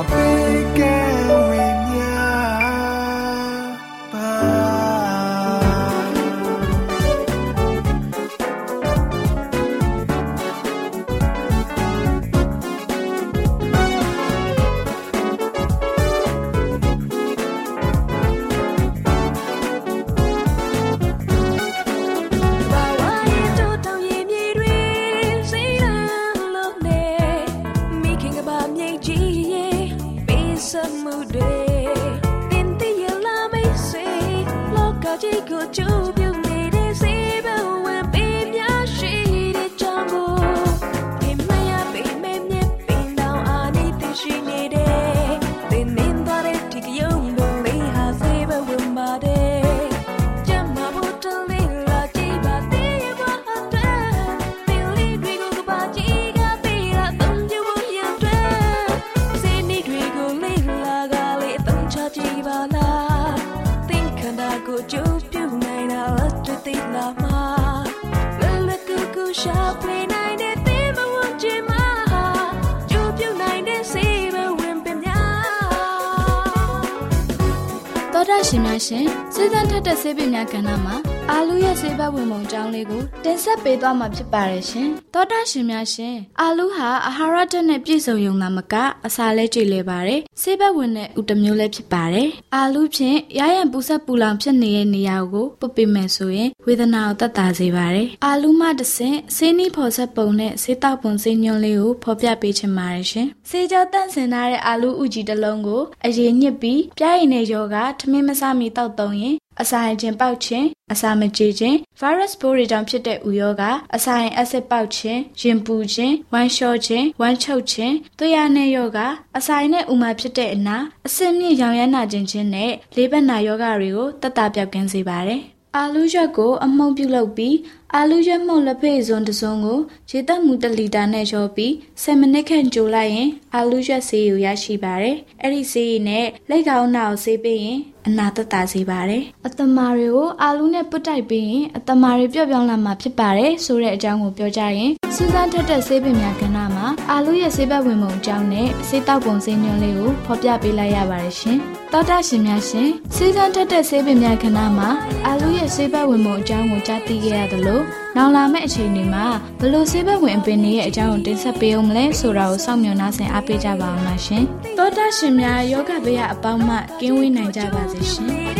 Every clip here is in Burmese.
များစွာ ရှင်များရှင်စေစံထက်တဲ့ဆေးပညာကဏ္ဍမှာ အာလူရဲ့ဆေးဘက်ဝင်ပုံကြောင်းလေးကိုတင်ဆက်ပေးသွားမှာဖြစ်ပါတယ်ရှင်။သောတာရှင်များရှင်အာလူဟာအာဟာရဓာတ်နဲ့ပြည့်စုံရုံသာမကအစာလဲကျွေလဲပါတယ်။ဆေးဘက်ဝင်တဲ့ဥတမျိုးလည်းဖြစ်ပါတယ်။အာလူဖြင့်ရရန်ပူဆက်ပူလောင်ဖြစ်နေတဲ့နေရာကိုပုတ်ပေးမယ်ဆိုရင်ဝေဒနာကိုသက်သာစေပါတယ်။အာလူမှတဆင့်ဆေးနီးဖော်ဆက်ပုံနဲ့ဆေးတောက်ပုံဆေးညွှန်းလေးကိုဖော်ပြပေးချင်ပါတယ်ရှင်။ဆေးကြောတန့်စင်ထားတဲ့အာလူဥကြီးတစ်လုံးကိုအရင်ညှစ်ပြီးပြားရည်နဲ့ယောဂထမင်းမဆမီတောက်သုံးရင် အစာရင်ခြင်းပေါက်ခြင်းအစာမကြေခြင်း virus ပိုးတွေကြောင့်ဖြစ်တဲ့ဥယောဂအစာရင်အက်ဆစ်ပေါက်ခြင်းရင်ပူခြင်းဝမ်းလျှောခြင်းဝမ်းချုပ်ခြင်းသွေးရနဲ့ယောဂအစာရင်နဲ့ဥမာဖြစ်တဲ့အနာအဆင့်မြင့်ရောင်ရမ်းနာခြင်းချင်းနဲ့လေးဘက်နာယောဂတွေကိုတက်တာပြောက်ကင်းစေပါတယ်အာလူးရွက်ကိုအမှုန့်ပြုတ်လုပ်ပြီးအာလူးရွက်မှုန့်လက်ဖက်စွန်းတစ်စုံကိုရေတက်မှု1လီတာနဲ့ရောပြီး10မိနစ်ခန့်ကြိုလိုက်ရင်အာလူးရွက်ဆေးကိုရရှိပါတယ်။အဲ့ဒီဆေးရည်နဲ့လက်ကောင်းနာကိုဆေးပေးရင် အနာသက်သာစေပါတယ်။အတမာတွေကိုအာလူးနဲ့ပုတ်တိုက်ပေးရင်အတမာတွေပျော့ပြောင်းလာမှာဖြစ်ပါတယ်ဆိုတဲ့အကြောင်းကိုပြောကြရင်စူးစမ်းထက်တဲ့ဆေးပင်များကဏ္ဍမှာအာလူရဲ့ဆေးဘက်ဝင်ပုံအကြောင်းနဲ့ဆေးတောက်ပုံဆေးညွှန်းလေးကိုဖော်ပြပေးလိုက်ရပါတယ်ရှင်။ တောတာရှင်များရှင်စူးစမ်းထက်တဲ့ဆေးပင်များကဏ္ဍမှာအာလူရဲ့ဆေးဘက်ဝင်ပုံအကြောင်းကိုကြားသိခဲ့ရသလိုနောက်လာမယ့်အချိန်တွေမှာဘလို့ဆေးဘက်ဝင်အပင်တွေရဲ့အကြောင်းကိုတင်ဆက်ပေးအောင်မလဲဆိုတာကိုစောင့်မျှော်နှားဆင်အားပေးကြပါအောင်လားရှင်။တောတာရှင်များယောဂဗျာအပေါင်းမှကင်းဝေးနိုင်ကြပါစေရှင်။။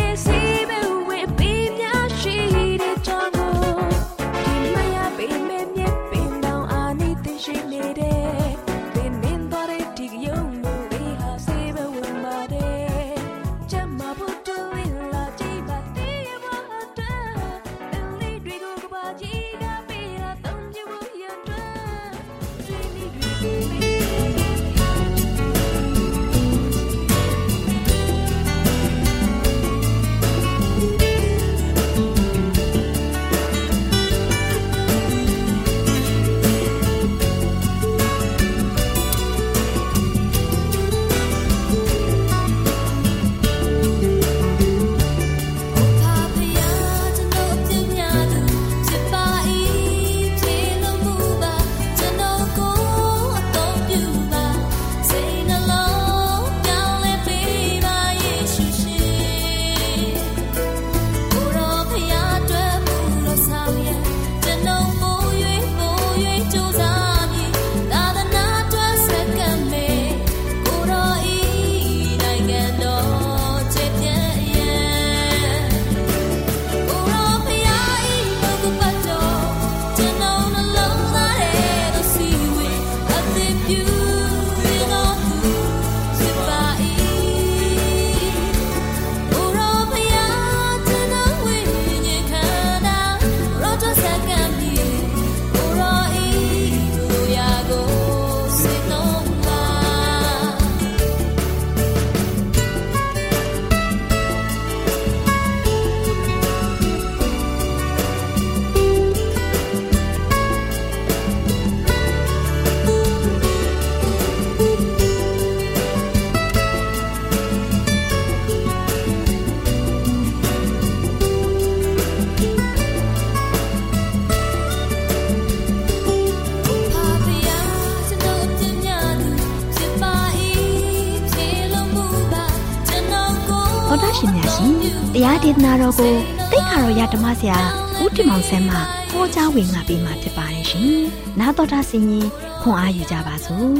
ရှင်များရှင်တရားဒေသနာတော်ကိုတိတ်ခါတော်ရဓမ္မဆရာဦးတင်မောင်ဆန်းမှဟောကြားဝင်ငါပေးมาဖြစ်ပါတယ်ရှင်။နားတော်တာဆင်ရင်ခွန်အားယူကြပါစို့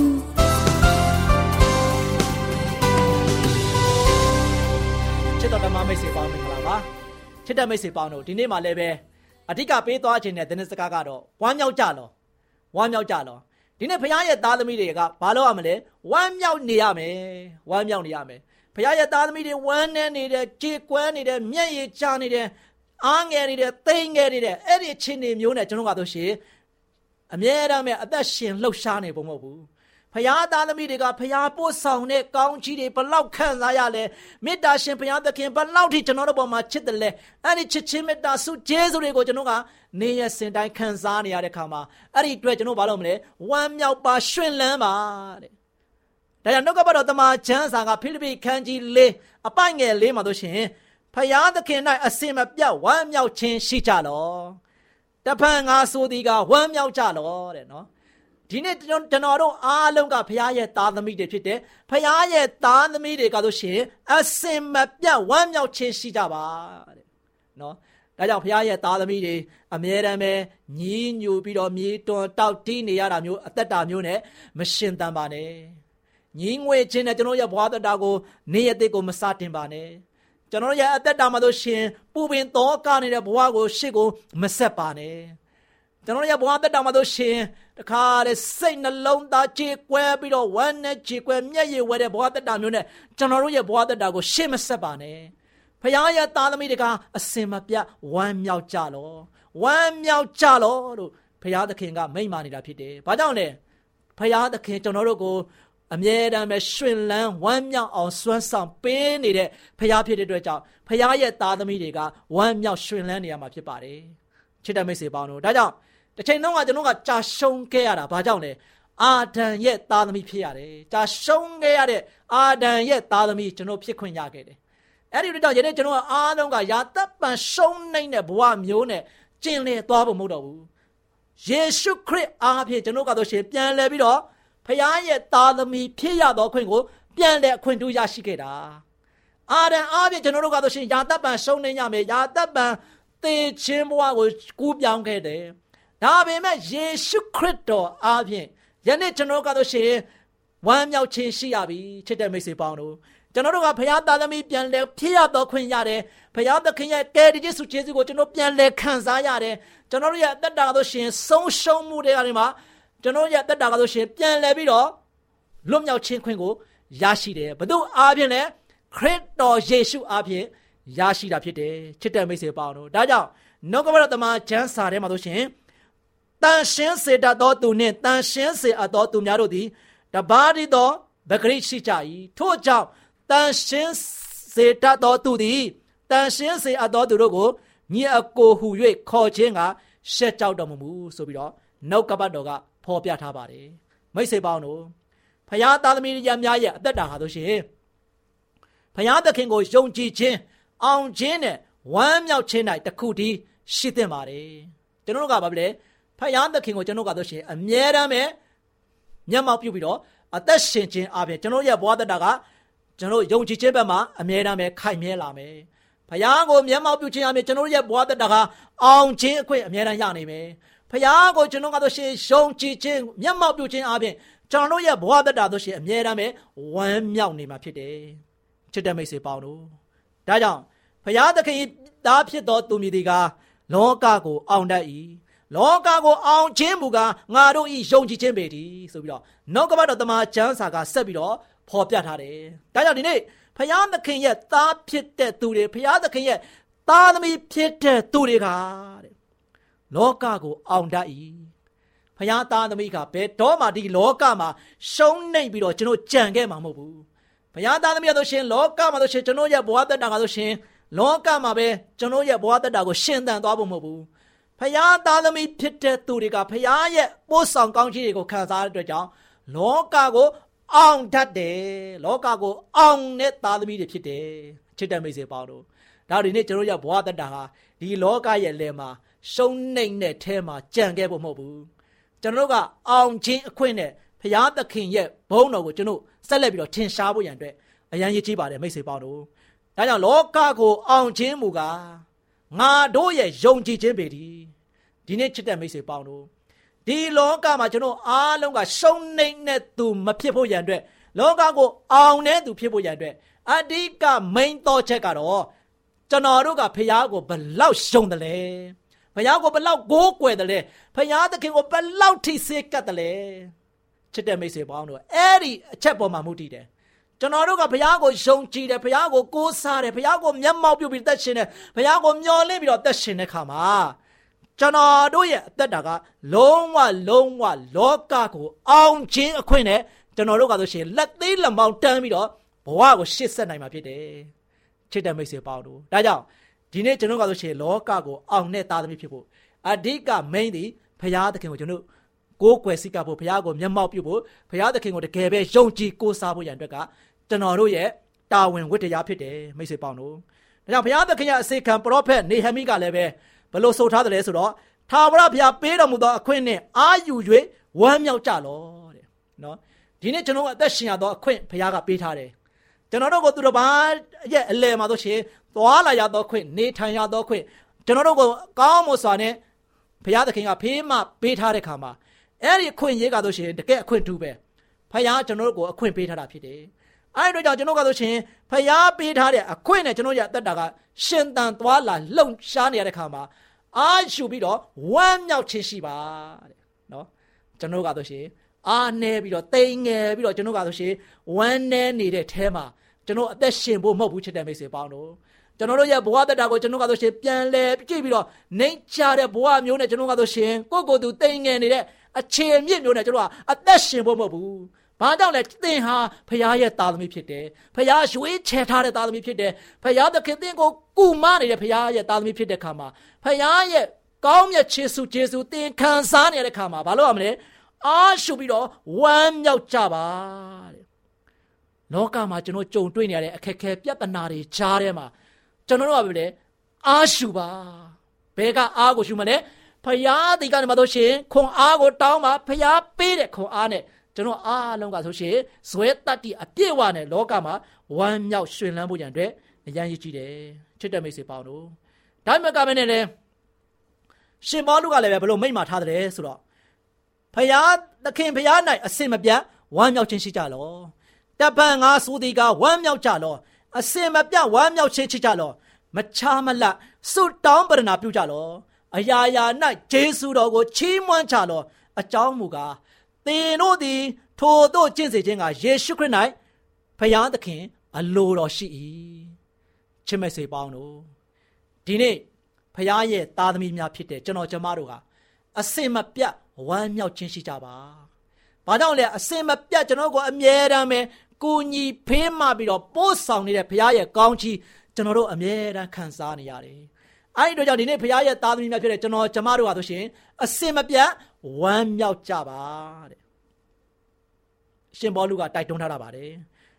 ။ချစ်တော်ဓမ္မမိတ်ဆွေပေါင်းမင်္ဂလာပါချစ်တဲ့မိတ်ဆွေပေါင်းတို့ဒီနေ့မှလည်းပဲအဓိကပေးသွားခြင်းတဲ့သတင်းစကားကတော့ဝမ်းမြောက်ကြလောဝမ်းမြောက်ကြလောဒီနေ့ဘုရားရဲ့သားသမီးတွေကဘာလို့ရမလဲဝမ်းမြောက်နေရမယ်ဝမ်းမြောက်နေရမယ် ဘုရားရဲ့သားသမီးတွေဝမ်းနေနေတယ်ကြေကွဲနေတယ်မျက်ရည်ကျနေတယ်အားငယ်နေတယ်သိမ့်ငယ်နေတယ်အဲ့ဒီအချင်းတွေမျိုးနဲ့ကျွန်တော်ကတော့ရှင်အမြဲတမ်းပဲအသက်ရှင်လှုပ်ရှားနေပုံမဟုတ်ဘူးဖရာသားသမီးတွေကဖရာပို့ဆောင်တဲ့ကောင်းချီးတွေဘလောက်ခံစားရလဲမေတ္တာရှင်ဖရာသခင်ဘလောက်ထိကျွန်တော်တို့ပေါ်မှာချစ်တယ်လဲအဲ့ဒီချစ်ချင်းမေတ္တာဆုကျေးဇူးတွေကိုကျွန်တော်ကနေရစင်တိုင်းခံစားနေရတဲ့ခါမှာအဲ့ဒီအတွက်ကျွန်တော်ဘာလို့မလဲဝမ်းမြောက်ပါရှင်လန်းပါတဲ့ ဒါကြောင့်နှုတ်ကပတ်တော်တမန်ကျမ်းစာကဖိလိပ္ပိခန်းကြီး၄အပိုင်ငယ်၄မှာတို့ရှင်ဖရာသခင်၌အစင်မပြတ်ဝမ်းမြောက်ခြင်းရှိကြလောတဖန်ငါဆိုသည်ကဝမ်းမြောက်ကြလောတဲ့နော်ဒီနေ့ကျွန်တော်တို့အားလုံးကဘုရားရဲ့သားသမီးတွေဖြစ်တယ်။ဘုရားရဲ့သားသမီးတွေကဆိုရှင်အစင်မပြတ်ဝမ်းမြောက်ခြင်းရှိကြပါတဲ့။နော်။ဒါကြောင့်ဘုရားရဲ့သားသမီးတွေအမြဲတမ်းပဲညီးညူပြီးတော့မြေတွန်တောက်တီးနေရတာမျိုးအသက်တာမျိုးနဲ့မရှင်တန်ပါနဲ့။ ညီးငွေခြင်းနဲ့ကျွန်တော်ရဲ့ဘဝသက်တာကိုနေ့ရက်တွေကိုမစတင်ပါနဲ့။ကျွန်တော်ရဲ့အသက်တာမှာဆိုရှင်ပူပင်သောကနေတဲ့ဘဝကိုရှေ့ကိုမဆက်ပါနဲ့။ကျွန်တော်ရဲ့ဘဝသက်တာမှာဆိုရှင်တခါတဲ့စိတ်နှလုံးသားကြေကွဲပြီးတော့ဝမ်းနဲ့ကြေကွဲမျက်ရည်ဝဲတဲ့ဘဝတက်တာမျိုးနဲ့ကျွန်တော်တို့ရဲ့ဘဝတက်တာကိုရှေ့မဆက်ပါနဲ့ဖခင်ရဲ့သားသမီးတွေကအစင်မပြတ်ဝမ်းမြောက်ကြလောဝမ်းမြောက်ကြလောလို့ဖခင်သခင်ကမိန့်မာနေတာဖြစ်တယ်။ဘာကြောင့်လဲဖခင်သခင်ကျွန်တော်တို့ကို အမြဲတမ်းပဲရှင်လန်းဝမ်းမြောက်အောင်စွမ်းဆောင်ပေးနေတဲ့ဖခင်ဖြစ်တဲ့အတွက်ကြောင့်ဖခင်ရဲ့သားသမီးတွေကဝမ်းမြောက်ရှင်လန်းနေရမှာဖြစ်ပါတယ်။ချစ်တဲ့မိတ်ဆွေပေါင်းတို့ဒါကြောင့်တစ်ချိန်လုံးကကျွန်တော်ကကြာရှုံးခဲ့ရတာဘာကြောင့်လဲအာဒံရဲ့သားသမီးဖြစ်ရတယ်ကြာရှုံးခဲ့ရတဲ့အာဒံရဲ့သားသမီးကျွန်တော်ဖြစ်ခွင့်ရခဲ့တယ်အဲ့ဒီတော့ယနေ့ကျွန်တော်အားလုံးကယာတပ်ပံရှုံးနိုင်တဲ့ဘဝမျိုးနဲ့ကျင်လည်သွားဖို့မဟုတ်တော့ဘူးယေရှုခရစ်အားဖြင့်ကျွန်တော်ကတော့ရှင်ပြန်လဲပြီးတော့ ဖခင်ရဲ့သားသမီးဖြစ်ရသောခွင့်ကိုပြန်လဲအခွင့်အရေးရရှိခဲ့တာအာဒံအားဖြင့်ကျွန်တော်တို့ကတော့ရှင်ယာတပ်ပံရှုံးနေရမယ်ယာတပ်ပံသေခြင်းဘဝကိုကူးပြောင်းခဲ့တယ်ဒါပေမဲ့ယေရှုခရစ်တော်အားဖြင့်ယနေ့ကျွန်တော်ကတော့ရှင်ဝမ်းမြောက်ခြင်းရှိရပြီချစ်တဲ့မိတ်ဆွေပေါင်းတို့ကျွန်တော်တို့ကဘုရားသားသမီးပြန်လဲဖြစ်ရတော့ခွင့်ရတယ်ဘုရားသခင်ရဲ့ကယ်တင်စုကျေးဇူးကိုကျွန်တော်ပြန်လဲခံစားရတယ်ကျွန်တော်တို့ရဲ့အသက်တာကတော့ရှင်ဆုံးရှုံးမှုတွေကနေမှာ ကျွန်တော်ရဲ့အသက်တာကတော့ရှင်ပြန်လဲပြီးတော့လွတ်မြောက်ခြင်းခွင့်ကိုရရှိတယ်ဘု து အားဖြင့်လဲခရစ်တော်ယေရှုအားဖြင့်ရရှိတာဖြစ်တယ်ချစ်တဲ့မိတ်ဆွေပေါင်းတို့ဒါကြောင့်နှုတ်ကပတော်တမန်ကျမ်းစာထဲမှာဆိုရှင်တန်ရှင်းစေတတ်သောသူနှင့်တန်ရှင်းစေအပ်သောသူများတို့သည်တပါးရီသောဗဂရိရှိကြ၏ထို့ကြောင့်တန်ရှင်းစေတတ်သောသူသည်တန်ရှင်းစေအပ်သောသူတို့ကိုညီအကိုဟု၍ခေါ်ခြင်းကရှက်ကြောက်တော်မမူဆိုပြီးတော့နှုတ်ကပတ်တော်က ဖော်ပြထားပါတယ်မိတ်ဆွေပေါင်းတို့ဖခင်သားသမီးရများရဲ့အသက်တာဟာဆိုရှင်ဖခင်သခင်ကိုယုံကြည်ခြင်းအောင်ခြင်းနဲ့ဝမ်းမြောက်ခြင်း၌တခုတည်းရှိသင့်ပါတယ်ကျွန်တော်တို့ကဘာလဲဖခင်သခင်ကိုကျွန်တော်ကတော့ရှင်အမြဲတမ်းပဲမျက်မှောက်ပြုပြီးတော့အသက်ရှင်ခြင်းအပြင်ကျွန်တော်ရဲ့ဘဝတတကကျွန်တော်ယုံကြည်ခြင်းဘက်မှာအမြဲတမ်းပဲခိုင်မြဲလာမယ်ဖခင်ကိုမျက်မှောက်ပြုခြင်းအပြင်ကျွန်တော်ရဲ့ဘဝတတကအောင်ခြင်းအခွင့်အမြဲတမ်းရနိုင်မယ် ဖခင်ကိုကျွန်တော်ကတော့ရှင်ယုံကြည်ခြင်းမျက်မှောက်ပြုခြင်းအပြင်ကျွန်တော်ရဲ့ဘဝတတဆိုရှင်အမြဲတမ်းပဲဝမ်းမြောက်နေမှာဖြစ်တယ်ချစ်တဲ့မိတ်ဆွေပေါင်းတို့ဒါကြောင့်ဖခင်သခင်သားဖြစ်သောသူမည်ဒီကလောကကိုအောင်တတ်၏လောကကိုအောင်ခြင်းမူကားငါတို့ဤယုံကြည်ခြင်းပေတည်းဆိုပြီးတော့နှုတ်ကပတ်တော်တမန်ကျမ်းစာကဆက်ပြီးတော့ဖော်ပြထားတယ်။ဒါကြောင့်ဒီနေ့ဖယားသခင်ရဲ့သားဖြစ်တဲ့သူတွေဖယားသခင်ရဲ့သားသမီးဖြစ်တဲ့သူတွေကတဲ့ လောကကိုအောင်တတ်၏ဖယားသားသမီးကဘယ်တော့မှဒီလောကမှာရှုံးနေပြီးတော့ကျွန်တော်ကြံခဲ့မှာမဟုတ်ဘူး။ဖယားသားသမီးတို့ရှင်လောကမှာတို့ရှင်ကျွန်တော်ရဲ့ဘဝတက်တာကတို့ရှင်လောကမှာပဲကျွန်တော်ရဲ့ဘဝတက်တာကိုရှင်သန်သွားဖို့မဟုတ်ဘူး။ဖျားသားသမီးဖြစ်တဲ့သူတွေကဖျားရဲ့ပို့ဆောင်ကောင်းချီးတွေကိုခံစားရတဲ့အတွက်ကြောင့်လောကကိုအောင်တတ်တယ်လောကကိုအောင်တဲ့သားသမီးတွေဖြစ်တယ်ချစ်တဲ့မိတ်ဆွေပေါင်းတို့ဒါဒီနေ့ကျွန်တော်ရဘဝတတ္တာဟာဒီလောကရဲ့လယ်မှာ ရှုံးနှိမ့်တဲ့အဲမှာကြံခဲ့ဖို့မဟုတ်ဘူးကျွန်တော်ကအောင်ခြင်းအခွင့်နဲ့ဖျားသခင်ရဲ့ဘုန်းတော်ကိုကျွန်တော်ဆက်လက်ပြီးတော့ထင်ရှားဖို့ရန်အတွက်အရန်ရည်ကြီးပါတယ်မိတ်ဆွေပေါင်းတို့ဒါကြောင့်လောကကိုအောင်ခြင်းမူကားငါတို့ရဲ့ယုံကြည်ခြင်းပေဒီဒီနေ့ချစ်တဲ့မိတ်ဆွေပေါင်းတို့ဒီလောကမှာကျွန်တော်အားလုံးကရှုံးနိမ့်တဲ့သူမဖြစ်ဖို့ရန်အတွက်လောကကိုအောင်တဲ့သူဖြစ်ဖို့ရန်အတွက်အဓိကမိန်တော်ချက်ကတော့ကျွန်တော်တို့ကဖះကိုဘလောက်ရှုံးတယ်လဲ ဖះကိုဘလောက်ကိုးကွယ်တယ်လဲဖះသခင်ကိုဘလောက်ထိစေကတ်တယ်လဲချစ်တဲ့မိတ်ဆွေပေါင်းတို့အဲ့ဒီအချက်ပေါ်မှာမူတည်တယ်ကျွန်တော်တို့ကဘုရားကိုယုံကြည်တယ်ဘုရားကိုကိုးစားတယ်ဘုရားကိုမျက်မှောက်ပြုပြီးသက်ရှင်တယ်ဘုရားကိုမျှော်လင့်ပြီးတော့သက်ရှင်တဲ့ခါမှာကျွန်တော်တို့ရဲ့အသက်တာကလုံးဝလုံးဝလောကကိုအောင်ခြင်းအခွင့်နဲ့ကျွန်တော်တို့ကဆိုရှင်လက်သေးလက်မောင်းတန်းပြီးတော့ဘဝကိုရှစ်ဆက်နိုင်မှာဖြစ်တယ်ချစ်တဲ့မိတ်ဆွေပေါင်းတို့ဒါကြောင့် ဒီနေ့ကျွန်တော်ကဆိုရှင်လောကကိုအောင်တဲ့သားသမီးဖြစ်ဖို့အဓိက main သည်ဘုရားသခင်ကိုကျွန်တော်ကိုးကွယ်စိတ်ကဖို့ဘုရားကိုမျက်မှောက်ပြုဖို့ဘုရားသခင်ကိုတကယ်ပဲယုံကြည်ကိုးစားဖို့ရန်အတွက်ကကျွန်တော်တို့ရဲ့တာဝန်ဝတ္တရားဖြစ်တယ်မိတ်ဆွေပေါင်းတို့ဒါကြောင့်ဘုရားသခင်ရဲ့အစေခံပရောဖက်နေဟမိကလည်းပဲဘလို့ဆိုထားတယ်လဲဆိုတော့ထာဝရဘုရားပေးတော်မူသောအခွင့်နဲ့အာယူ၍ဝမ်းမြောက်ကြလောတဲ့နော်ဒီနေ့ကျွန်တော်အသက်ရှင်ရသောအခွင့်ဘုရားကပေးထားတယ်ကျွန်တော်တို့ကိုသူတော်ဘာရဲ့အလယ်မှာဆိုရှင် သွားလာရသောခွင့်နေထိုင်ရသောခွင့်ကျွန်တော်တို့ကိုကောင်းမွန်စွာနဲ့ဘုရားသခင်ကဖေးမပေးထားတဲ့ခါမှာအဲ့ဒီအခွင့်ရေးကဆိုရှင်တကယ်အခွင့်တူပဲဘုရားကျွန်တော်တို့ကိုအခွင့်ပေးထားတာဖြစ်တယ်အဲ့ဒီတော့ကျွန်တော်ကဆိုရှင်ဖျားပေးထားတဲ့အခွင့်နဲ့ကျွန်တော်ရအသက်တာကရှင်တန်သွားလာလှုပ်ရှားနေရတဲ့ခါမှာအာရှုပြီးတော့ဝမ်းမြောက်ခြင်းရှိပါတဲ့နော်ကျွန်တော်ကဆိုရှင်အာနေပြီးတော့တိမ်ငယ်ပြီးတော့ကျွန်တော်ကဆိုရှင်ဝမ်းနေနေတဲ့အဲမှာကျွန်တော်အသက်ရှင်ဖို့မဟုတ်ဘူးချစ်တဲ့မိတ်ဆွေပေါင်းတို့ ကျွန်တော်တို့ရဲ့ဘဝတက်တာကိုကျွန်တော်ကဆိုရှင်ပြန်လဲကြည့်ပြီးတော့နှိမ်ချတဲ့ဘဝမျိုးနဲ့ကျွန်တော်ကဆိုရှင်ကိုယ့်ကိုယ်သူတိမ်ငယ်နေတဲ့အခြေအမြင့်မျိုးနဲ့ကျွန်တော်ကအသက်ရှင်ဖို့မဟုတ်ဘူးဘာကြောင့်လဲသင်ဟာဖခင်ရဲ့သားသမီးဖြစ်တယ်ဖခင်ရွေးချယ်ထားတဲ့သားသမီးဖြစ်တယ်ဖခင်သခင်သင်ကိုကူမနေတဲ့ဖခင်ရဲ့သားသမီးဖြစ်တဲ့ခါမှာဖခင်ရဲ့ကောင်းမြတ်ခြေဆုကျေးဇူးသင်ခံစားနေရတဲ့ခါမှာဘာလို့ရမလဲအားရှုပြီးတော့ဝမ်းမြောက်ကြပါတဲ့လောကမှာကျွန်တော်ကြုံတွေ့နေရတဲ့အခက်အခဲပြဿနာတွေကြားထဲမှာ ကျွန်တော်တို့ကပဲလေအားရှုပါဘယ်ကအားကိုရှုမလဲဖဖယားဒီကနေမှဆိုရှင်ခွန်အားကိုတောင်းပါဖယားပေးတဲ့ခွန်အားနဲ့ကျွန်တော်အားလုံးကဆိုရှင်ဇွဲတတ္တိအပြည့်ဝနဲ့လောကမှာဝမ်းမြောက်ရှင်လန်းဖို့ရန်အတွက်အရန်ရည်ကြည့်တယ်ချစ်တဲ့မိတ်ဆွေပေါင်းတို့ဒါမှမကမနဲ့လေရှင်ပေါလုကလည်းပဲဘလို့မိတ်မာထားတယ်ဆိုတော့ဖယားသခင်ဖယား၌အစင်မပြတ်ဝမ်းမြောက်ခြင်းရှိကြလောတပန်ငါဆိုသည်ကဝမ်းမြောက်ကြလော အစင်မပြတ်ဝမ်းမြောက်ခြင်းရှိကြလောမချာမလတ်စွတောင်းပရဏာပြုကြလောအရာရာ၌ဂျေစုတော်ကိုချီးမွမ်းကြလောအကြောင်းမူကားသင်တို့သည် ထိုတို့ကျင့်စေခြင်းကယေရှုခရစ်၌ဖယားသခင် အလိုတော်ရှိ၏ချစ်မိတ်ဆွေပေါင်းတို့ဒီနေ့ဖယားရဲ့သားသမီးများဖြစ်တဲ့ကျွန်တော်ကျမတို့ကအစင်မပြတ်ဝမ်းမြောက်ခြင်းရှိကြပါ။ဘာကြောင့်လဲအစင်မပြတ်ကျွန်တော်ကိုအမြဲတမ်းပဲ ကိုညီဖေးမှပြီးတော့ပို့ဆောင်နေတဲ့ဖရားရဲ့ကောင်းချီးကျွန်တော်တို့အမြဲတမ်းခံစားနေရတယ်။အဲဒီတော့ကြောင့်ဒီနေ့ဖရားရဲ့သားသမီးများဖြစ်တဲ့ကျွန်တော်ကျမတို့ဟာဆိုရှင်အစင်မပြတ်ဝမ်းမြောက်ကြပါတဲ့။ရှင်ဘောလူကတိုက်တွန်းထားတာပါတယ်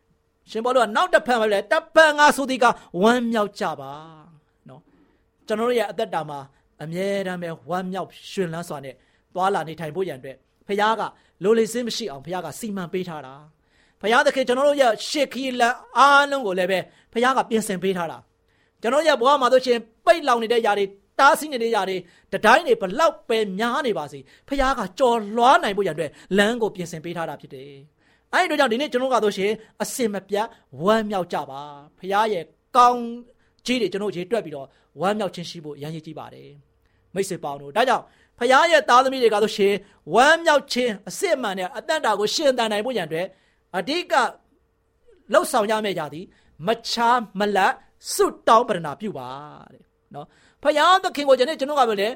။ရှင်ဘောလူကနောက်တစ်ဖန်ပဲလေတပန်ငါဆိုသည်ကဝမ်းမြောက်ကြပါနော်။ကျွန်တော်တို့ရဲ့အသက်တာမှာအမြဲတမ်းပဲဝမ်းမြောက်ရှင်လန်းစွာနဲ့သွာလာနေထိုင်ဖို့ရန်အတွက်ဖခင်ကလိုလေစင်းမရှိအောင်ဖခင်ကစီမံပေးထားတာ ဖခင်သခင်ကျွန်တော်တို့ရဲ့ရှေခီလန်အားလုံးကိုလည်းပဲဖခင်ကပြင်ဆင်ပေးထားတာကျွန်တော်ရဲ့ဘဝမှာဆိုရှင်ပိတ်လောင်နေတဲ့ຢာတွေတားဆီးနေတဲ့ຢာတွေတတိုင်းတွေဘလောက်ပဲများနေပါစေဖခင်ကကြော်လွှားနိုင်ဖို့ရန်အတွက်လမ်းကိုပြင်ဆင်ပေးထားတာဖြစ်တယ်အဲ့ဒီတော့ကြောင့်ဒီနေ့ကျွန်တော်ကဆိုရှင်အစင်မပြတ်ဝမ်းမြောက်ကြပါဖခင်ရဲ့ကောင်းကြီးတွေကျွန်တော်ရေတွက်ပြီးတော့ဝမ်းမြောက်ခြင်းရှိဖို့ရန်ရည်ကြည့်ပါတယ်မိတ်ဆွေပေါင်းတို့ဒါကြောင့်ဖခင်ရဲ့သားသမီးတွေကဆိုရှင်ဝမ်းမြောက်ခြင်းအစစ်မှန်တဲ့အတ္တတာကိုရှင်သန်နိုင်ဖို့ရန်အတွက် အဓိကလှုပ်ဆောင်ရမယ့်ຢာသည်မချာမလတ်စွတ်တောင်းပရဏာပြုပါတဲ့နော်ဖခင်သခင်ကိုကျွန်တော်ကျွန်တော်ကပြောလေ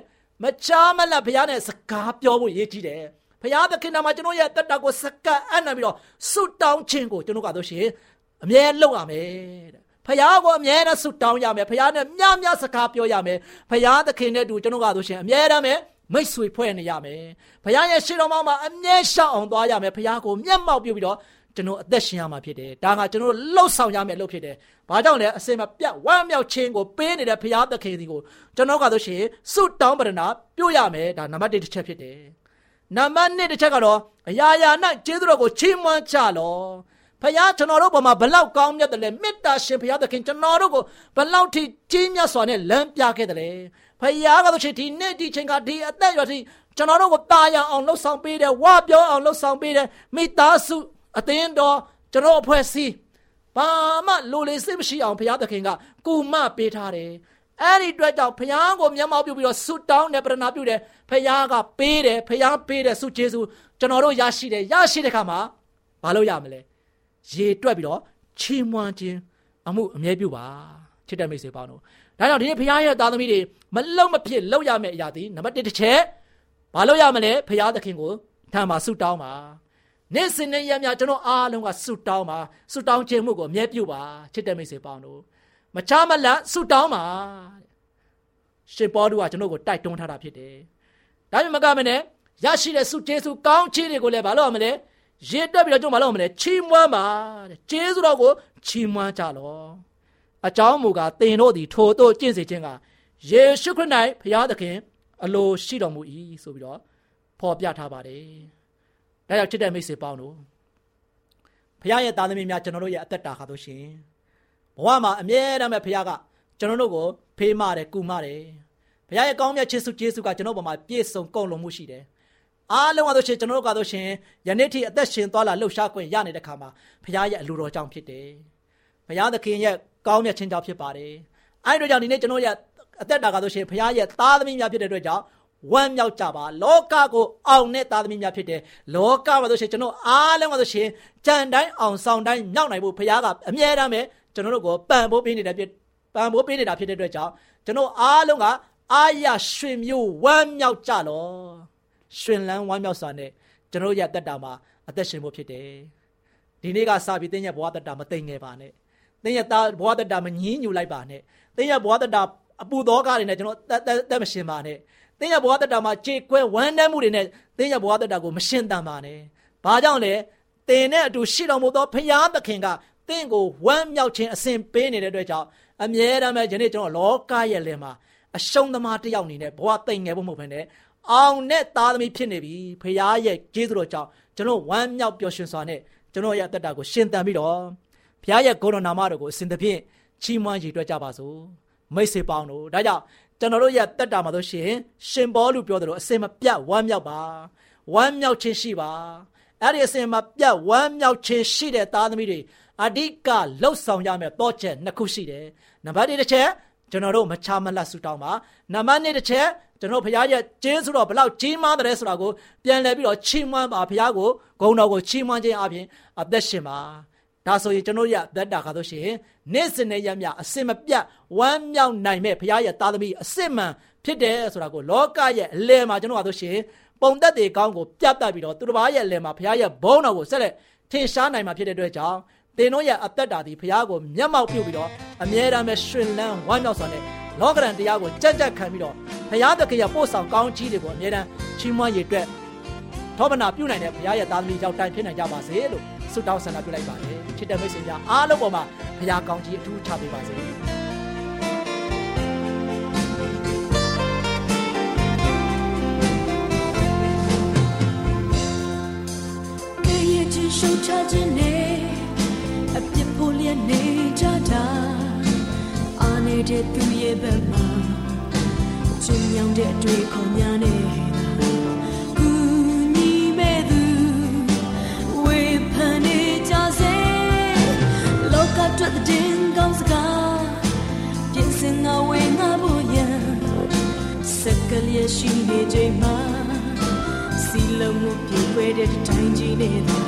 မချာမလတ်ဖခင်နဲ့စကားပြောဖို့ရည်ကြီးတယ်ဖခင်သခင်နာမှာကျွန်တော်ရဲ့တတ္တကိုစကတ်အံ့နေပြီးတော့စွတ်တောင်းခြင်းကိုကျွန်တော်ကဆိုရှင်အမြဲလုပ်ရမယ်တဲ့ဖယားကိုအမြဲတမ်းဆုတောင်းရမယ်ဖယားနဲ့မြမြစကားပြောရမယ်ဖယားသခင်နဲ့တူကျွန်တော်ကဆိုရှင်အမြဲတမ်းပဲမိတ်ဆွေဖွဲ့နေရမယ်ဘုရားရဲ့ရှေ့တော်မှာအမြဲရှောက်အောင်သွားရမယ်ဘုရားကိုမျက်မှောက်ပြုပြီးတော့ ကျွန်တော်အသက်ရှင်ရမှာဖြစ်တယ်ဒါကကျွန်တော်လှုပ်ဆောင်ရမယ်လို့ဖြစ်တယ်ဘာကြောင့်လဲအစင်မပြတ်ဝမ်းမြောက်ခြင်းကိုပေးနေတဲ့ဘုရားသခင်ဒီကိုကျွန်တော်ကဆိုရှင်စွတ်တောင်းပရဏပြုရမယ်ဒါနံပါတ်1တစ်ချက်ဖြစ်တယ်နံပါတ်2တစ်ချက်ကတော့အရာရာ၌ကျေးဇူးတော်ကိုချီးမွမ်းကြလောဖခင်ကျွန်တော်တို့ဘုံမှာဘလောက်ကောင်းမြတ်တယ်လဲမေတ္တာရှင်ဖခင်သခင်ကျွန်တော်တို့ကိုဘလောက်ထိကြီးမြတ်စွာနဲ့လမ်းပြခဲ့တယ်လဲဖခင်ကဆိုရှင်ဒီနေ့ဒီချိန်ကဒီအသက်ရွယ်ထိကျွန်တော်တို့ကိုတာယာအောင်လှုပ်ဆောင်ပေးတယ်ဝါပြောအောင်လှုပ်ဆောင်ပေးတယ်မိသားစု အသင်းတော်ကျွန်တော်အဖွဲ့အစည်းဘာမှလိုလေစိတ်မရှိအောင်ဘုရားသခင်ကကူမပေးထားတယ်အဲ့ဒီအတွက်ကြောင့်ဘုရားကိုမျက်မှောက်ပြုပြီးတော့ဆုတောင်းတယ်ပရဏာပြုတယ်ဘုရားကပေးတယ်ဘုရားပေးတယ်ဆုကျေးဇူးကျွန်တော်တို့ရရှိတယ်ရရှိတဲ့ခါမှာမလုပ်ရမလဲရေတွက်ပြီးတော့ချီးမွမ်းခြင်းအမှုအမြဲပြုပါချစ်တဲ့မိတ်ဆွေပေါင်းတို့ဒါကြောင့်ဒီနေ့ဘုရားရဲ့သားသမီးတွေမလုံမဖြစ်လောက်ရမယ့်အရာဒီနံပါတ်1တစ်ချက်ဘာလို့ရမလဲဘုရားသခင်ကိုထံမှာဆုတောင်းပါ နေ့စဉ်နဲ့ရမြကျွန်တော်အားလုံးကဆုတောင်းပါဆုတောင်းခြင်းမှုကိုအမြဲပြုပါချစ်တဲ့မိတ်ဆွေပေါင်းတို့မချမလတ်ဆုတောင်းပါရှင်ပေါလုကကျွန်တော်ကိုတိုက်တွန်းထားတာဖြစ်တယ်ဒါပေမဲ့မကမနဲ့ရရှိတဲ့ဆုကျေးဇူးကောင်းခြင်းတွေကိုလည်းဘာလို့ရမလဲရေတွက်ပြီးတော့ကျွန်တော်မလုပ်မလဲချီးမွမ်းပါတဲ့ကျေးဇူးတော်ကိုချီးမွမ်းကြလောအကြောင်းမူကားသင်တို့သည်ထိုတို့ကျင့်စေခြင်းကယေရှုခရစ်၌ဘုရားသခင် အလိုရှိတော်မူ၏ဆိုပြီးတော့ဖော်ပြထားပါတယ်။ ဒါကြောင့်ချစ်တဲ့မိတ်ဆွေပေါင်းတို့ဘုရားရဲ့သားသမီးများကျွန်တော်တို့ရဲ့အသက်တာခါတို့ရှင်ဘဝမှာအမြဲတမ်းပဲဘုရားကကျွန်တော်တို့ကိုဖေးမတယ်ကူမတယ်။ဘုရားရဲ့ကောင်းမြတ်ခြင်းစုကျေးဇူးကကျွန်တော်ပေါ်မှာပြည့်စုံကုန်လုံးမှုရှိတယ်။အားလုံးကတော့ရှင်ကျွန်တော်တို့ကတော့ရှင်ယနေ့ထိအသက်ရှင်သွားလာလှုပ်ရှားခွင့်ရနေတဲ့ခါမှာဘုရားရဲ့အလိုတော်ကြောင့်ဖြစ်တယ်။ဘုရားသခင်ရဲ့ကောင်းမြတ်ခြင်းကြောင့်ဖြစ်ပါတယ်။အဲဒီတို့ကြောင့်ဒီနေ့ကျွန်တော်ရဲ့အသက်တာကဆိုရှင်ဘုရားရဲ့သားသမီးများဖြစ်တဲ့အတွက်ကြောင့် ဝမ်းမြောက်ကြပါလောကကိုအောင်တဲ့သားသမီးများဖြစ်တယ်လောကမှာဆိုရှင်ကျွန်တော်အားလုံးကဆိုရှင်ကြံတိုင်းအောင်ဆောင်တိုင်းမြောက်နိုင်ဖို့ဘုရားကအမြဲတမ်းပဲကျွန်တော်တို့ကိုပံ့ပိုးပေးနေတဲ့ဖြစ်ပံ့ပိုးပေးနေတာဖြစ်တဲ့အတွက်ကြောင့်ကျွန်တော်အားလုံးကအာရရွှင်မျိုးဝမ်းမြောက်ကြလောရွှင်လန်းဝမ်းမြောက်စွာနဲ့ကျွန်တော်ရဲ့အသက်တာမှာအသက်ရှင်ဖို့ဖြစ်တယ်ဒီနေ့ကစပြီးတင်းရဲ့ဘဝတက်တာမသိငယ်ပါနဲ့တင်းရဲ့ဘဝတက်တာမငင်းညူလိုက်ပါနဲ့တင်းရဲ့ဘဝတက်တာအပူသောကားတွေနဲ့ကျွန်တော်တက်တက်မရှင်ပါနဲ့ သင်ရဲ့ဘဝတက်တာမှာကြေကွဲဝမ်းနည်းမှုတွေနဲ့သင်ရဲ့ဘဝတက်တာကိုမရှင်းတန်ပါနဲ့ဘာကြောင့်လဲသင်နဲ့အတူရှိတော်မူသောဖရာသခင်ကသင်ကိုဝမ်းမြောက်ခြင်းအစဉ်ပေးနေတဲ့အတွက်ကြောင့်အမြဲတမ်းပဲယနေ့ကျွန်တော်လောကရဲ့လယ်မှာအရှုံးသမားတစ်ယောက်အနေနဲ့ဘဝသိမ့်ငယ်ဖို့မဟုတ်ဘဲနဲ့အောင်နဲ့သားသမီးဖြစ်နေပြီဖခင်ရဲ့ကျေးဇူးတော်ကြောင့်ကျွန်တော်ဝမ်းမြောက်ပျော်ရွှင်စွာနဲ့ကျွန်တော်ရဲ့အသက်တာကိုရှင်သန်ပြီးတော့ဖခင်ရဲ့ဂုဏ်တော်နာမတော်ကိုအစဉ်သဖြင့်ချီးမွမ်းရည်တွက်ကြပါစို့မိတ်ဆွေပေါင်းတို့ဒါကြောင့် ကျွန်တော်တို့ရဲ့တက်တာမှာဆိုရှင်ရှင်ဘောလူပြောတယ်လို့အစင်မပြတ်ဝမ်းမြောက်ပါဝမ်းမြောက်ခြင်းရှိပါအဲ့ဒီအစင်မပြတ်ဝမ်းမြောက်ခြင်းရှိတဲ့သားသမီးတွေအဓိကလှုပ်ဆောင်ရမယ်တော့ချက်နှစ်ခုရှိတယ်နံပါတ်1တစ်ချက်ကျွန်တော်တို့မချမလတ်ဆူတောင်းပါနံပါတ်2တစ်ချက်ကျွန်တော်ဘုရားရဲ့ကျေးဇူးတော်ဘလောက်ကြီးမားတယ်ဆိုတာကိုပြန်လည်ပြီးတော့ချီးမွမ်းပါဘုရားကိုဂုဏ်တော်ကိုချီးမွမ်းခြင်းအပြင်အသက်ရှင်ပါ ဒါဆိုရင်ကျွန်တော်ရသက်တာကားလို့ရှိရင်နေ့စဉ်နဲ့ရမြအစင်မပြတ်ဝမ်းမြောက်နိုင်မဲ့ဘုရားရဲ့သားသမီးအစစ်မှန်ဖြစ်တယ်ဆိုတာကိုလောကရဲ့အလယ်မှာကျွန်တော်ကဆိုရှင်ပုံသက်တွေကောင်းကိုပြတ်တတ်ပြီးတော့သူတစ်ပါးရဲ့အလယ်မှာဘုရားရဲ့ဘုန်းတော်ကိုဆက်လက်ထင်ရှားနိုင်မှာဖြစ်တဲ့အတွက်ကြောင့်သင်တို့ရဲ့အသက်တာဒီဘုရားကိုမျက်မှောက်ပြုပြီးတော့အမြဲတမ်းပဲရှင်လန်းဝမ်းမြောက်စွာနဲ့လောကရန်တရားကိုကြက်ကြက်ခံပြီးတော့ဘုရားသခင်ရဲ့ပို့ဆောင်ကောင်းကြီးတွေကိုအမြဲတမ်းချီးမွမ်းရည်အတွက်ထောပနာပြုနိုင်တဲ့ဘုရားရဲ့သားသမီးကြောင့်တိုင်ဖြစ်နိုင်ကြပါစေလို့ဆုတောင်းဆန္ဒပြုလိုက်ပါတယ် ချစ်တဲ့မိတ်ဆွေများအားလုံးပေါ်မှာဘုရားကောင်းကြီးအထူးချပေးပါစေ။ Thank you. ချင်မြောင်တဲ့အတွေ့ခေါ်များနဲ့ လောကအတွက်တဲ့ကောင်းစကားပြင်ဆင်ငါဝေငါဖို့ရန်စက်ကလေးရှိနေချိန်မှာစီလုံးမှုပြေွယ်တဲ့တိုင်းကြီးနေတာ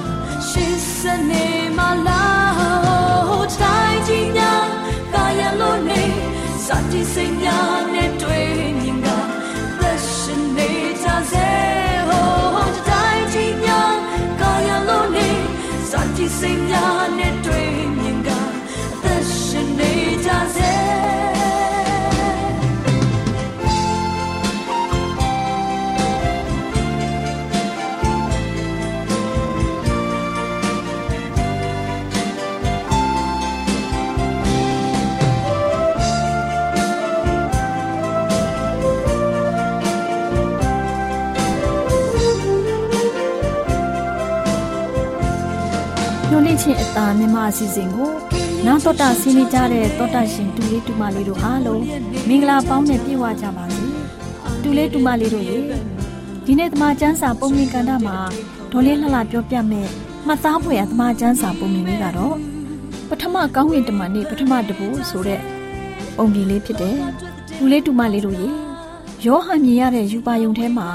ရှစ်စနေမလာဟိုတိုင်းကြီးညာကာယလုံးနေစတိစိတ်ညာနဲ့တွေ့ အသာမြမအစီအစဉ်ကိုနာတော်တာဆင်းနေကြတဲ့တောတာရှင်တူလေးတူမလေးတို့အားလုံးမင်္ဂလာပေါင်းနဲ့ပြည့်ဝကြပါစေတူလေးတူမလေးတို့ရေဒီနေ့တမချန်းစာပုံမြင်ကန်တာမှာဒေါ်လေးလှလှပြောပြမယ်မှတ်သားဖွယ်အတမချန်းစာပုံမြင်လေးကတော့ပထမကောင်းကင်တမန်နေ့ပထမတပူဆိုတဲ့ပုံပြင်လေးဖြစ်တယ်တူလေးတူမလေးတို့ရေယောဟန်မြင်ရတဲ့ယူပါယုံထဲမှာ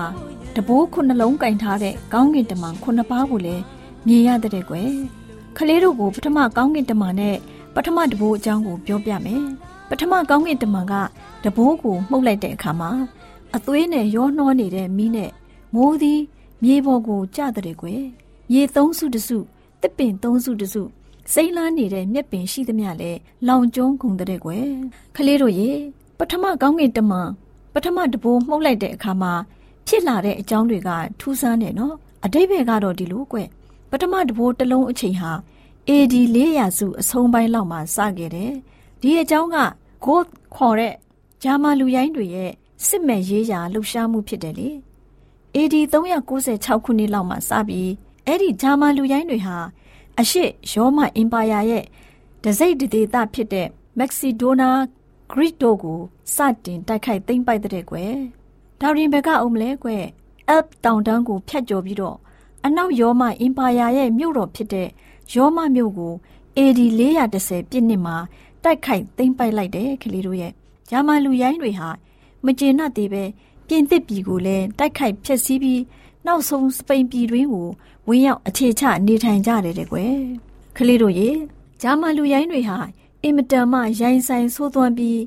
တဘိုးခုနှလုံးကင်ထားတဲ့ကောင်းကင်တမန်ခုနှစ်ပါးကိုလည်းမြင်ရတဲ့ကွယ် ကလေးတို့ကိုပထမကောင်းကင်တမန်နဲ့ပထမတဘိုးအကြောင်းကိုပြောပြမယ်။ပထမကောင်းကင်တမန်ကတဘိုးကိုမှုတ်လိုက်တဲ့အခါမှာအသွေးနဲ့ရောနှောနေတဲ့မီးနဲ့မိုးသည်မြေပေါ်ကိုကျတဲ့ကွယ်။မြေသုံးစုတစုတစ်ပင်သုံးစုတစုစိမ့်လာနေတဲ့မြက်ပင်ရှိသမျှလဲလောင်ကျွန်းကုန်တဲ့ကွယ်။ကလေးတို့ရေပထမကောင်းကင်တမန်ပထမတဘိုးမှုတ်လိုက်တဲ့အခါမှာဖြစ်လာတဲ့အကြောင်းတွေကထူးဆန်းတယ်နော်။အတိတ်ဘယ်ကတော့ဒီလိုကွယ်။ ပထမတဘိုးတစ်လုံးအချိန်ဟာ AD 400စုအဆုံးပိုင်းလောက်မှာစခဲ့တယ်။ဒီအကြောင်းကဂိုးခေါ်တဲ့ဂျာမာလူရိုင်းတွေရဲ့စစ်မဲ့ရေးရာလှုပ်ရှားမှုဖြစ်တယ်လေ။ AD 396ခုနှစ်လောက်မှာစပြီးအဲ့ဒီဂျာမာလူရိုင်းတွေဟာအရှိရောမအင်ပါယာရဲ့ဒစိတ်ဒေသဖြစ်တဲ့မက္ဆီဒိုနာဂရစ်တို့ကိုစတင်တိုက်ခိုက်သိမ်းပိုက်တဲ့ကွယ်။ဒါရင်ဘက်ကအုံးမလဲကွယ်။ Alp တောင်တန်းကိုဖျက်ကျော်ပြီးတော့ အနောက်ရောမအင်ပါယာရဲ့မြို့တော်ဖြစ်တဲ့ရောမမြို့ကို AD 410ပြည့်နှစ်မှာတိုက်ခိုက်သိမ်းပိုက်လိုက်တယ်ကလေးတို့ရဲ့ဂျာမန်လူရိုင်းတွေဟာမကျေနပ်သေးပဲပြင်သစ်ပြည်ကိုလည်းတိုက်ခိုက်ဖျက်ဆီးပြီးနောက်ဆုံးစပိန်ပြည်တွင်းကိုဝင်ရောက်အခြေချနေထိုင်ကြတယ်တဲ့ကွယ်ကလေးတို့ရေဂျာမန်လူရိုင်းတွေဟာအင်မတန်မှရိုင်းဆိုင်ဆိုးသွမ်းပြီး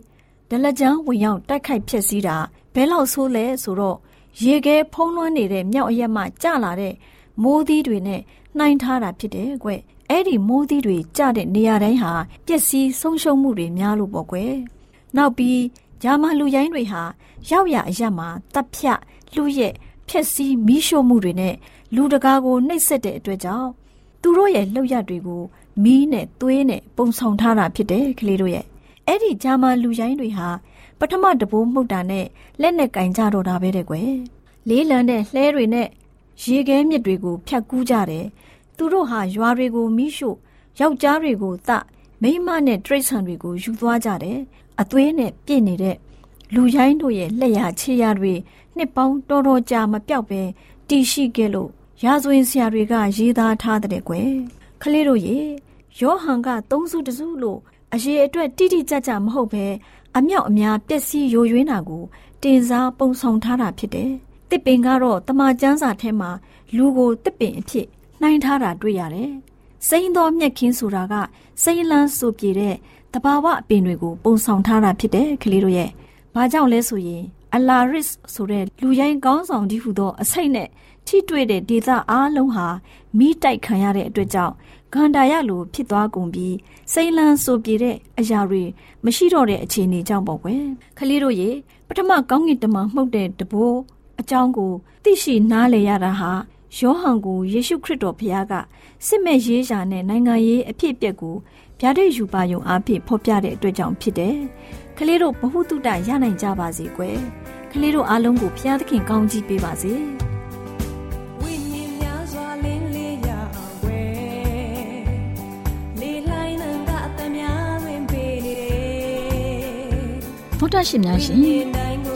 ဒလကြမ်းဝင်ရောက်တိုက်ခိုက်ဖျက်ဆီးတာဘဲလောက်ဆိုးလဲဆိုတော့ရေခဲဖုံးလွှမ်းနေတဲ့မြောက်အရက်မှကျလာတဲ့ မိုးသီးတွေနဲ့နှိုင်းထားတာဖြစ်တယ်ကွ။အဲ့ဒီမိုးသီးတွေကျတဲ့နေရာတိုင်းဟာပျက်စီးဆုံးရှုံးမှုတွေများလို့ပေါ့ကွယ်။နောက်ပြီးဂျာမန်လူရိုင်းတွေဟာရောက်ရအရမှာတပ်ဖြတ်လူရဲ့ဖျက်ဆီးမီးရှို့မှုတွေနဲ့လူတကာကိုနှိပ်စက်တဲ့အတွက်ကြောင့်သူတို့ရဲ့လှုပ်ရတွေကိုမီးနဲ့သွေးနဲ့ပုံဆောင်ထားတာဖြစ်တယ်ကလေးတို့ရဲ့အဲ့ဒီဂျာမန်လူရိုင်းတွေဟာပထမတဘိုးမှုတ်တာနဲ့လက်နဲ့ကင်ကြတော့တာပဲတဲ့ကွယ်လေးလံတဲ့လှဲတွေနဲ့ ရေခဲမြစ်တွေကိုဖြတ်ကူးကြတယ်သူတို့ဟာရွာတွေကိုမိရှို့ယောက်ျားတွေကိုသမိန်းမနဲ့တရိษံတွေကိုယူသွားကြတယ်အသွေးနဲ့ပြည့်နေတဲ့လူရိုင်းတို့ရဲ့လက်ရခြေရတွေနှစ်ပေါင်းတော်တော်ကြာမပြောက်ပဲတီရှိခဲ့လို့ရာဇဝင်ဆရာတွေကရေးသားထားတဲ့ကွယ်ခလေးတို့ရေယောဟန်ကသုံးစုတစုလို့အရေးအတွက်တိတိကျကျမဟုတ်ပဲအမြောက်အများပျက်စီးယိုယွင်းတာကိုတင်စားပုံဆောင်ထားတာဖြစ်တယ်။ တစ်ပင်ကတော့တမန်ကျမ်းစာထဲမှာလူကိုတစ်ပင်အဖြစ်နှိုင်းထားတာတွေ့ရတယ်။စိမ့်သောမြက်ခင်းဆိုတာကစိမ့်လန်းဆိုပြေတဲ့တဘာဝအပင်တွေကိုပုံဆောင်ထားတာဖြစ်တယ်ကလေးတို့ရဲ့။ဘာကြောင့်လဲဆိုရင်အလာရစ်ဆိုတဲ့လူရိုင်းကောင်းဆောင်ကြီးဟူသောအစိတ်နဲ့ထိတွေ့တဲ့ဒေသအားလုံးဟာမိတိုက်ခံရတဲ့အတွက်ကြောင့်ဂန္ဓာရလိုဖြစ်သွားကုန်ပြီးစိမ့်လန်းဆိုပြေတဲ့အရာတွေမရှိတော့တဲ့အခြေအနေကြောင့်ပေါ့ကွယ်ခလေးတို့ရေပထမကောင်းကင်တမန်မှုတ်တဲ့တဘိုး အကြောင်းကိုသိရှိနားလည်ရတာဟာယောဟန်ကိုယေရှုခရစ်တော်ဘုရားကစစ်မဲ့ရေးရာနဲ့နိုင်ငံရေးအဖြစ်အပျက်ကိုဗျာဒိတ်ယူပါယုံအားဖြင့်ဖော်ပြတဲ့အတွက်ကြောင့်ဖြစ်တယ်။ကလေးတို့ဘ ഹു တုတရနိုင်ကြပါစေကွယ်။ကလေးတို့အားလုံးကိုဘုရားသခင်ကောင်းချီးပေးပါစေ။ဗုဒ္ဓရှင်များရှင်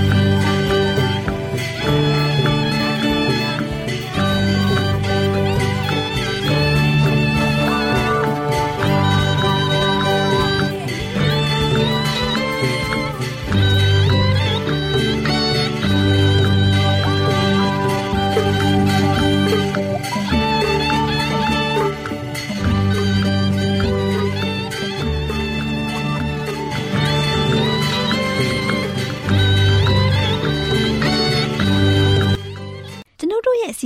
။